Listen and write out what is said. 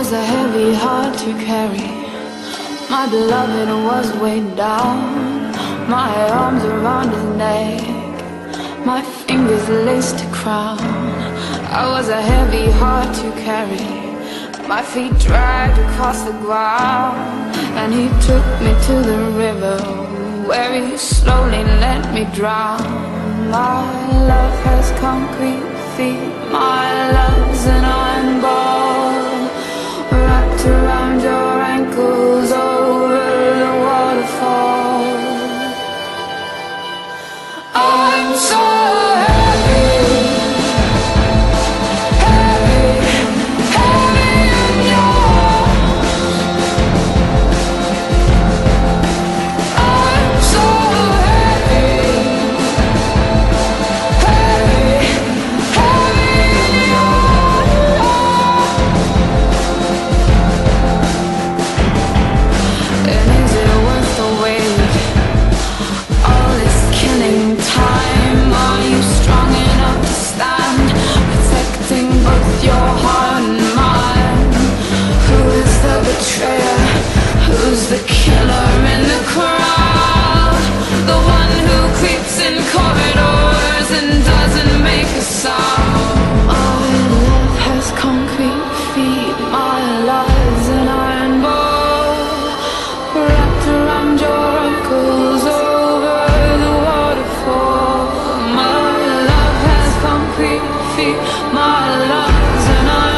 Was a heavy heart to carry. My beloved was weighed down. My arms around his neck, my fingers laced a crown. I was a heavy heart to carry. My feet dragged across the ground, and he took me to the river where he slowly let me drown. My love has concrete feet, my love's an iron ball my love tonight.